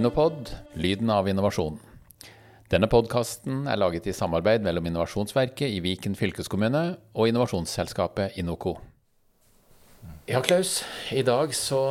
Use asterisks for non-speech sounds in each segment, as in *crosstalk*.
Innopod lyden av innovasjon. Denne podkasten er laget i samarbeid mellom Innovasjonsverket i Viken fylkeskommune og innovasjonsselskapet Inoco. Ja, Klaus. I dag så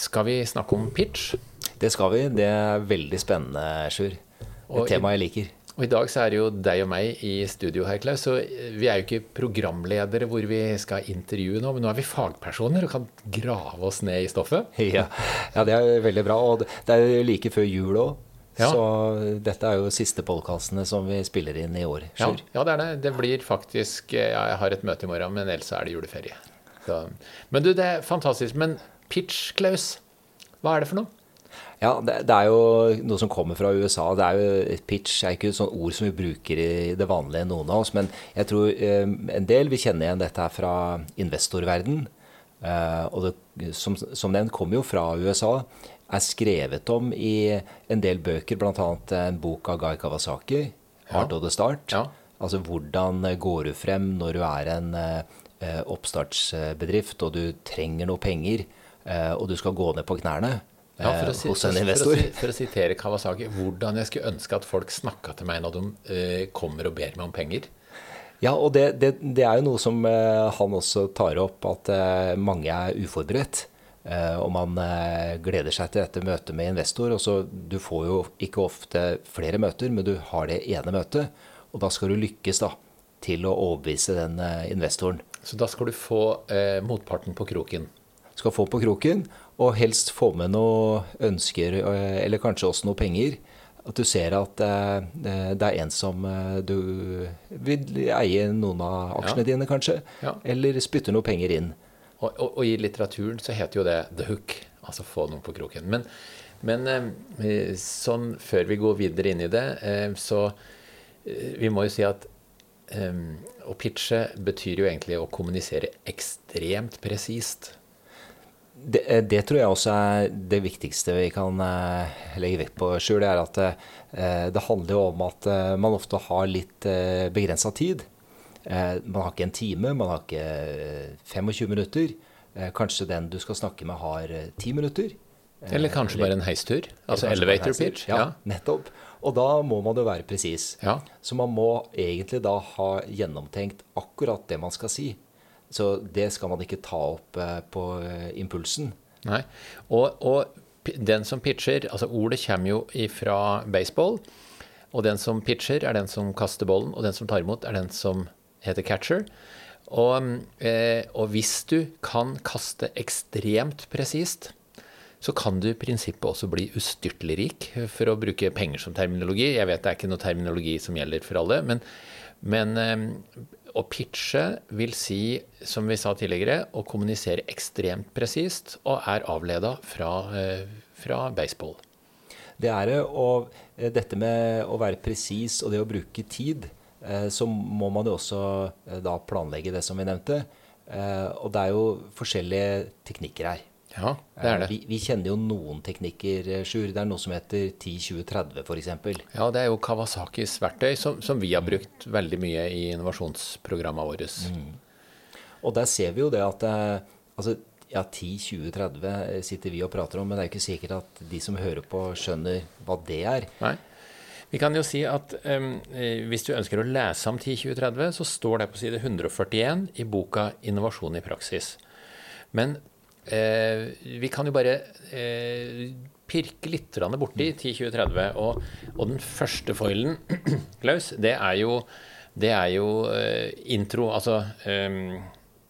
skal vi snakke om pitch. Det skal vi. Det er veldig spennende, Sjur. Et tema jeg liker. Og I dag så er det jo deg og meg i studio her, Klaus. Så vi er jo ikke programledere hvor vi skal intervjue nå, men nå er vi fagpersoner og kan grave oss ned i stoffet. *laughs* Ja, ja det er veldig bra. Og det er jo like før jul òg. Ja. Så dette er jo siste podkastene som vi spiller inn i år. Ja, ja, det er det. Det blir faktisk ja, Jeg har et møte i morgen, men ellers er det juleferie. Så. Men du, det er fantastisk. Men pitch, Klaus, hva er det for noe? Ja, det, det, er jo noe som kommer fra USA. Det er jo Pitch er ikke et sånt ord som vi bruker i det vanlige, noen av oss. Men jeg tror eh, en del vil kjenne igjen dette her fra investorverden. Eh, og det, som, som nevnt kommer jo fra USA. Er skrevet om i en del bøker, bl.a. en bok av Guy Kawasaki, 'Art ja. of the Start'. Ja. Altså hvordan går du frem når du er en eh, oppstartsbedrift og du trenger noe penger, eh, og du skal gå ned på knærne. Ja, for, å, si, hos en investor. For, å, for å sitere Kawasaki, hvordan jeg skulle ønske at folk snakka til meg når de uh, kommer og ber meg om penger. Ja, og det, det, det er jo noe som uh, han også tar opp, at uh, mange er uforberedt. og man gleder seg til dette møtet med investor. og så Du får jo ikke ofte flere møter, men du har det ene møtet. Og da skal du lykkes da, til å overbevise den investoren. Så da skal du få motparten på kroken? Skal få på kroken og helst få med noe ønsker, eh, eller kanskje også noe penger. At du ser at eh, det er en som eh, du vil eie noen av aksjene ja. dine, kanskje. Ja. Eller spytter noe penger inn. Og, og, og, i litteraturen så heter jo det 'the hook', altså få noen på kroken. Men, men sånn før vi går videre inn i det, så vi må jo si at å pitche betyr jo egentlig å kommunisere ekstremt presist det, eh, det, tror jeg også er det viktigste vi kan uh, legge vekt på sjøl. Det er at uh, det handler jo om at man ofte har litt begrensa tid. man har ikke en time, man har ikke 25 minutter. kanskje den du skal snakke med, har ti minutter. Eller kanskje eller, bare en heistur? Altså elevator pitch? Ja, ja, nettopp. Og da må man jo være presis. Ja. Så man må egentlig da ha gjennomtenkt akkurat det man skal si. Så det skal man ikke ta opp eh, på eh, impulsen. Nei. Og, og, den som pitcher Altså, ordet kommer jo ifra baseball. Og den som pitcher, er den som kaster bollen, og den som tar imot, er den som heter catcher. Og, eh, og hvis du kan kaste ekstremt presist, så kan du i prinsippet også bli ustyrtelig rik, for å bruke penger som terminologi. Jeg vet det er ikke noe terminologi som gjelder for alle, men, men å pitche vil si, som vi sa tidligere, å kommunisere ekstremt presist og er avleda fra, eh, fra, baseball. Det er det. Og eh, dette med å være presis og det å bruke tid, eh, så må man jo også da planlegge det som vi nevnte. Og det er jo forskjellige teknikker her. Ja, det er det. Vi, vi, kjenner jo noen teknikker, eh, Sjur. Det er noe som heter 10-20-30 f.eks. Ja, det er jo Kawasakis verktøy som, som, vi har brukt veldig mye i innovasjonsprogrammene våre. Mm. Og der ser vi jo det at eh, altså, ja, 10-20-30 eh, sitter vi og prater om, men det er jo ikke sikkert at de som hører på, skjønner hva det er. Nei. Vi kan jo si at um, hvis du ønsker å lese om 10-20-30, så står det på side 141 i boka 'Innovasjon i praksis'. Men Eh, vi kan jo bare eh, pirke litt borti 10-20-30. Og, og, den første foilen, *clears throat* Klaus, det er jo, det er jo eh, intro, altså eh,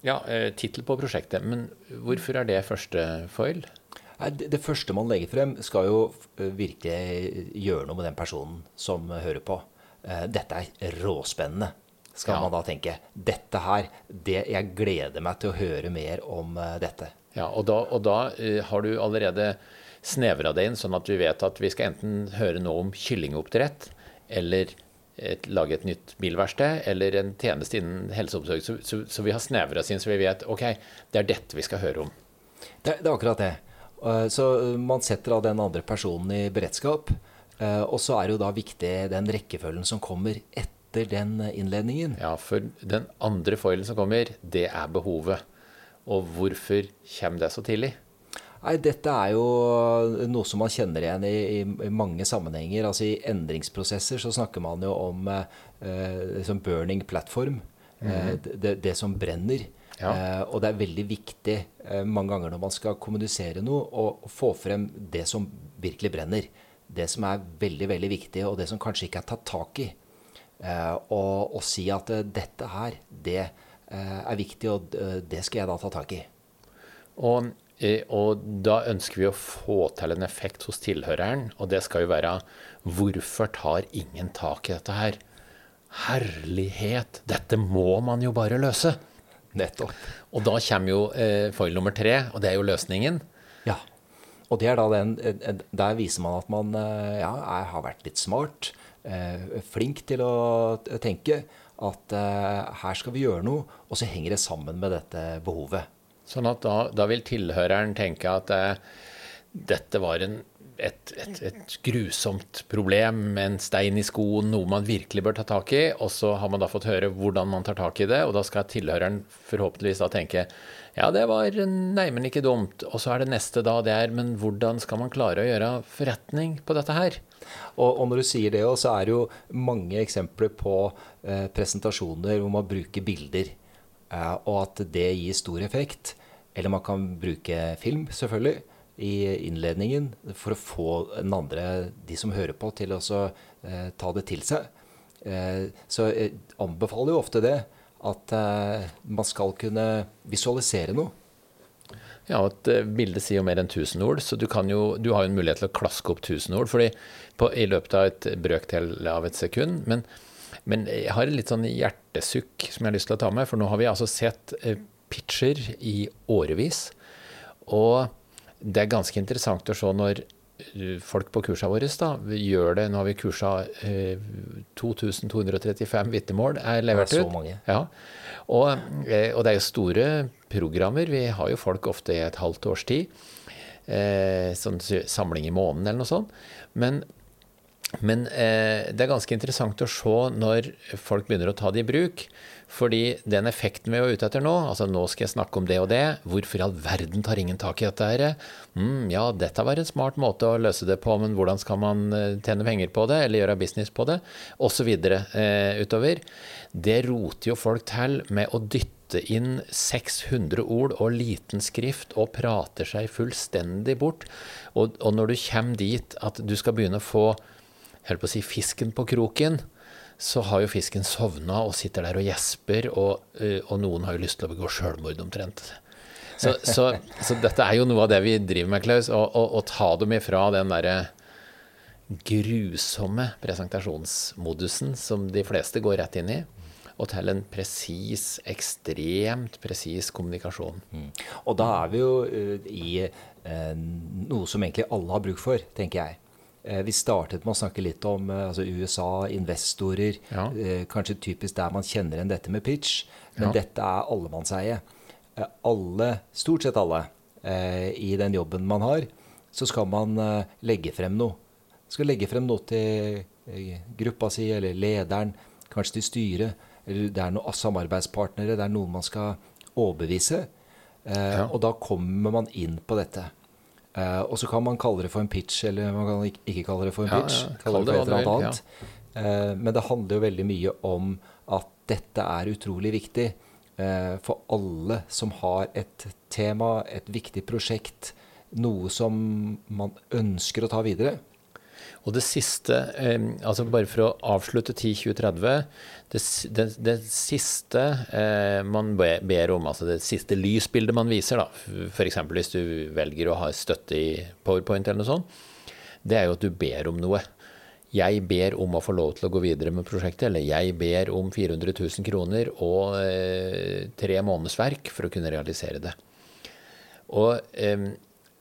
ja, eh, tittel på prosjektet. Men hvorfor er det første foil? Det, det første man legger frem, skal jo eh, virkelig gjøre noe med den personen som hører på. Dette er råspennende skal ja. man da tenke. Dette her, det, jeg gleder meg til å høre mer om dette. Ja, Og da, og da uh, har du allerede snevra det inn, sånn at vi vet at vi skal enten høre noe om kyllingoppdrett, eller et, lage et nytt bilverksted, eller en tjeneste innen helseomsorg. Så, så, så, vi har snevra oss inn, så vi vet ok, det er dette vi skal høre om. Det, det er akkurat det. Uh, så man setter av den andre personen i beredskap. Og så er det jo da viktig den rekkefølgen som kommer etter den innledningen. Ja, for den andre foilen som kommer, det er behovet. Og hvorfor kommer det så tidlig? Nei, dette er jo noe som man kjenner igjen i, i mange sammenhenger. Altså I endringsprosesser så snakker man jo om eh, liksom burning platform. Mm -hmm. det, det, som brenner. Ja. Eh, og det er veldig viktig eh, mange ganger når man skal kommunisere noe, å få frem det som virkelig brenner. Det som er veldig, veldig viktig, og det som kanskje ikke er tatt tak i. Eh, og, og, si at eh, dette her, det er viktig, og det skal jeg da ta tak i. Og og da ønsker vi å få til en effekt hos tilhøreren, og det skal jo være Hvorfor tar ingen tak i dette her? Herlighet, dette må man jo bare løse. Nettopp. Og da kommer jo eh, foil nummer tre, og det er jo løsningen. Ja. Og det er da den, der viser man at man eh, ja, har vært litt smart. Eh, flink til å tenke at uh, her skal vi gjøre noe, og så henger det sammen med dette behovet. Sånn at da, da vil tilhøreren tenke at uh, dette var en, et, et, et, grusomt problem en stein i skoen, noe man virkelig bør ta tak i. Og så har man da fått høre hvordan man tar tak i det, og da skal tilhøreren forhåpentligvis da tenke ja, det var neimen ikke dumt. Og så er det neste da det er men hvordan skal man klare å gjøre forretning på dette her? Og, og når du sier det òg, så er det jo mange eksempler på eh, presentasjoner hvor man bruker bilder. Eh, og at det gir stor effekt. Eller man kan bruke film, selvfølgelig, i innledningen for å få den andre, de som hører på, til å eh, ta det til seg. Eh, så jeg anbefaler jo ofte det. At eh, man skal kunne visualisere noe. Ja, et bilde sier jo mer enn 1000 ord, så du, jo, du, har jo en mulighet til å klaske opp 1000 ord fordi på, i løpet av et brøkdel av et sekund. Men, men, jeg har et litt sånn hjertesukk som jeg har lyst til å ta med, for nå har vi altså sett pitcher i årevis. Og det er ganske interessant å se når eh, folk på kursene våre da, gjør det. Nå har vi kursa eh, 2235 vitnemål er levert ut. Ja. Og, eh, og, det er jo store programmer. Vi har jo folk ofte i et halvt års tid. Eh, sånn samling i måneden eller noe sånt. Men, men eh, det er ganske interessant å se når folk begynner å ta det i bruk. Fordi den effekten vi var ute etter nå, altså nå skal jeg snakke om det og det, hvorfor i all verden tar ingen tak i dette her? Mm, ja, dette var en smart måte å løse det på, men hvordan skal man eh, tjene penger på det, eller gjøre business på det, osv. Eh, utover. Det roter jo folk til med å dytte inn 600 ord og liten skrift og prater seg fullstendig bort. Og, og når du kommer dit at du skal begynne å få holdt på å si, fisken på kroken, så har jo fisken sovna og sitter der og gjesper, og, eh, og noen har jo lyst til å begå sjølmord omtrent. Så, så, så, dette er jo noe av det vi driver med, Klaus. Å ta dem ifra den derre grusomme presentasjonsmodusen som de fleste går rett inn i, og til en presis, ekstremt presis kommunikasjon. Mm. Og da er vi jo uh, i eh, noe som egentlig alle har bruk for, tenker jeg. Eh, vi startet med å snakke litt om eh, altså USA, investorer. Ja. Eh, kanskje typisk der man kjenner igjen dette med pitch. Men ja. dette er allemannseie. Alle, stort sett alle, i den jobben man har, så skal man legge frem noe. Skal legge frem noe til gruppa si eller lederen, kanskje til styret. Eller det er noen samarbeidspartnere, det er noen man skal overbevise. Ja. Og da kommer man inn på dette. Uh, og så kan man kalle det for en pitch, eller man kan ikke kalle det for en pitch. Ja, ja. Kalle det for et eller annet annet. Ja. Uh, men det handler jo veldig mye om at dette er utrolig viktig uh, for alle som har et tema, et viktig prosjekt, noe som man ønsker å ta videre. Og det siste, altså bare for å avslutte 10-20-30 det, det, det, siste eh, man ber om, altså det siste lysbildet man viser, da, f.eks. hvis du velger å ha støtte i PowerPoint eller noe sånt, det er jo at du ber om noe. Jeg ber om å få lov til å gå videre med prosjektet, eller jeg ber om 400 000 kroner og eh, tre månedsverk for å kunne realisere det. Og, eh,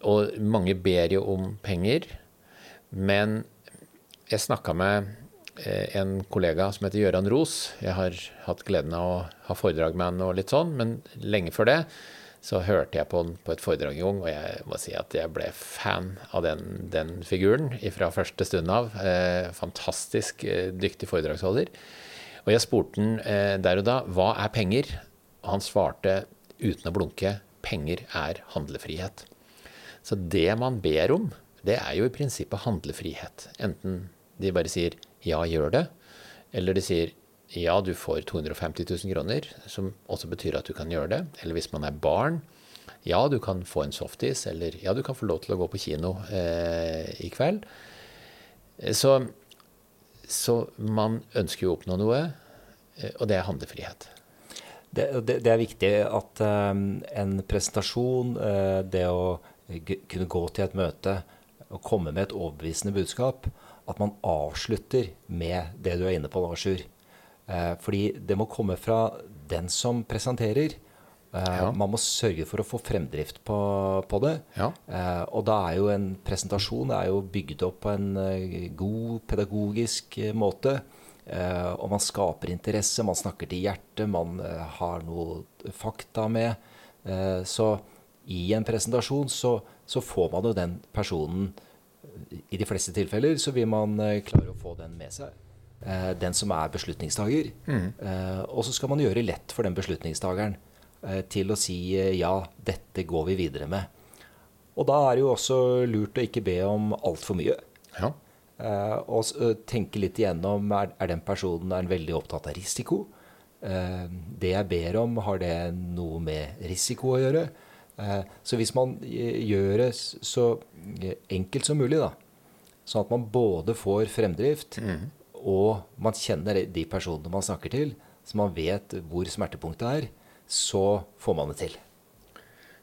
og mange ber jo om penger. Men jeg snakka med eh, en kollega som heter Gøran Ros. Jeg har hatt gleden av å ha foredrag med han og litt sånn, men lenge før det så hørte jeg på han på et foredrag en gang, og jeg må si at jeg ble fan av den, den figuren fra første stund av. Eh, fantastisk eh, dyktig foredragsholder. Og jeg spurte han eh, der og da hva er penger? Og han svarte uten å blunke penger er handlefrihet. Så det man ber om, det er jo i prinsippet handlefrihet. Enten de bare sier 'ja, gjør det', eller de sier 'ja, du får 250 000 kroner', som også betyr at du kan gjøre det. Eller hvis man er barn, ja, du kan få en softis, eller ja, du kan få lov til å gå på kino eh, i kveld. Så, så man ønsker jo å oppnå noe, eh, og det er handlefrihet. Det, det, det, er viktig at um, en presentasjon, uh, det å kunne gå til et møte og komme med et overbevisende budskap, at man avslutter med det du er inne på nå, Sjur. Eh, fordi det må komme fra den som presenterer. Eh, ja. Man må sørge for å få fremdrift på, på det. Ja. Eh, og da er jo en presentasjon er jo bygd opp på en uh, god pedagogisk uh, måte. Uh, og man skaper interesse, man snakker til hjertet, man har noe fakta med. så i en presentasjon så, så, får man jo den personen I de fleste tilfeller så vil man klare å få den med seg. Eh, den som er beslutningstaker. Mm. Eh, og så skal man gjøre lett for den beslutningstakeren eh, til å si ja, dette går vi videre med. Og da er det jo også lurt å ikke be om altfor mye. Ja. og tenke litt igjennom er, er den personen er veldig opptatt av risiko. det jeg ber om, har det noe med risiko å gjøre? Så hvis man gjør det så enkelt som mulig, da, sånn at man både får fremdrift, mm og man kjenner de personene man snakker til, så man vet hvor smertepunktet er, så får man det til.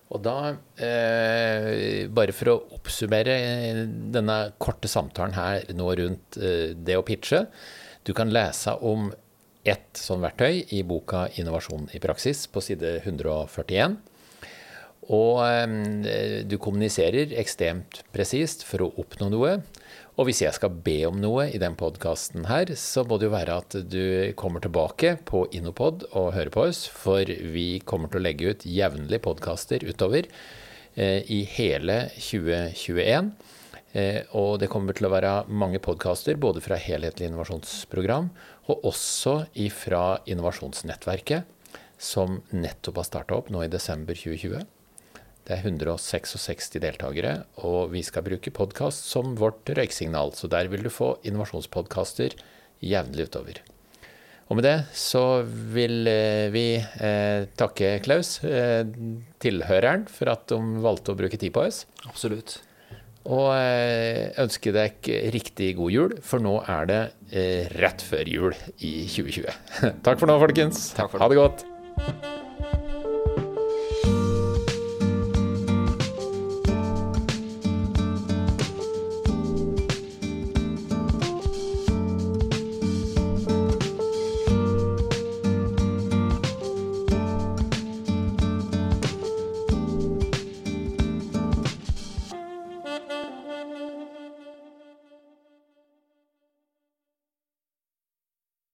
Og da, eh, bare for å oppsummere eh, denne korte samtalen her nå rundt eh, det å pitche Du kan lese om ett sånn verktøy i boka 'Innovasjon i praksis' på side 141. Og eh, du kommuniserer ekstremt presist for å oppnå noe. Og hvis jeg skal be om noe i den podkasten her, så må det jo være at du kommer tilbake på Innopod og hører på oss, for vi kommer til å legge ut jevnlig podkaster utover eh, i hele 2021. Eh, og det kommer til å være mange podkaster både fra Helhetlig innovasjonsprogram og også fra Innovasjonsnettverket, som nettopp har starta opp nå i desember 2020. Det er 166 deltakere, og vi skal bruke podkast som vårt røyksignal. Så der vil du få innovasjonspodkaster jevnlig utover. Og med det så vil eh, vi eh, takke Klaus, eh, tilhøreren, for at de valgte å bruke tid på oss. Absolutt. Og eh, ønske deg riktig god jul, for nå er det eh, rett før jul i 2020. *laughs* Takk for nå, folkens. Takk for ha det godt.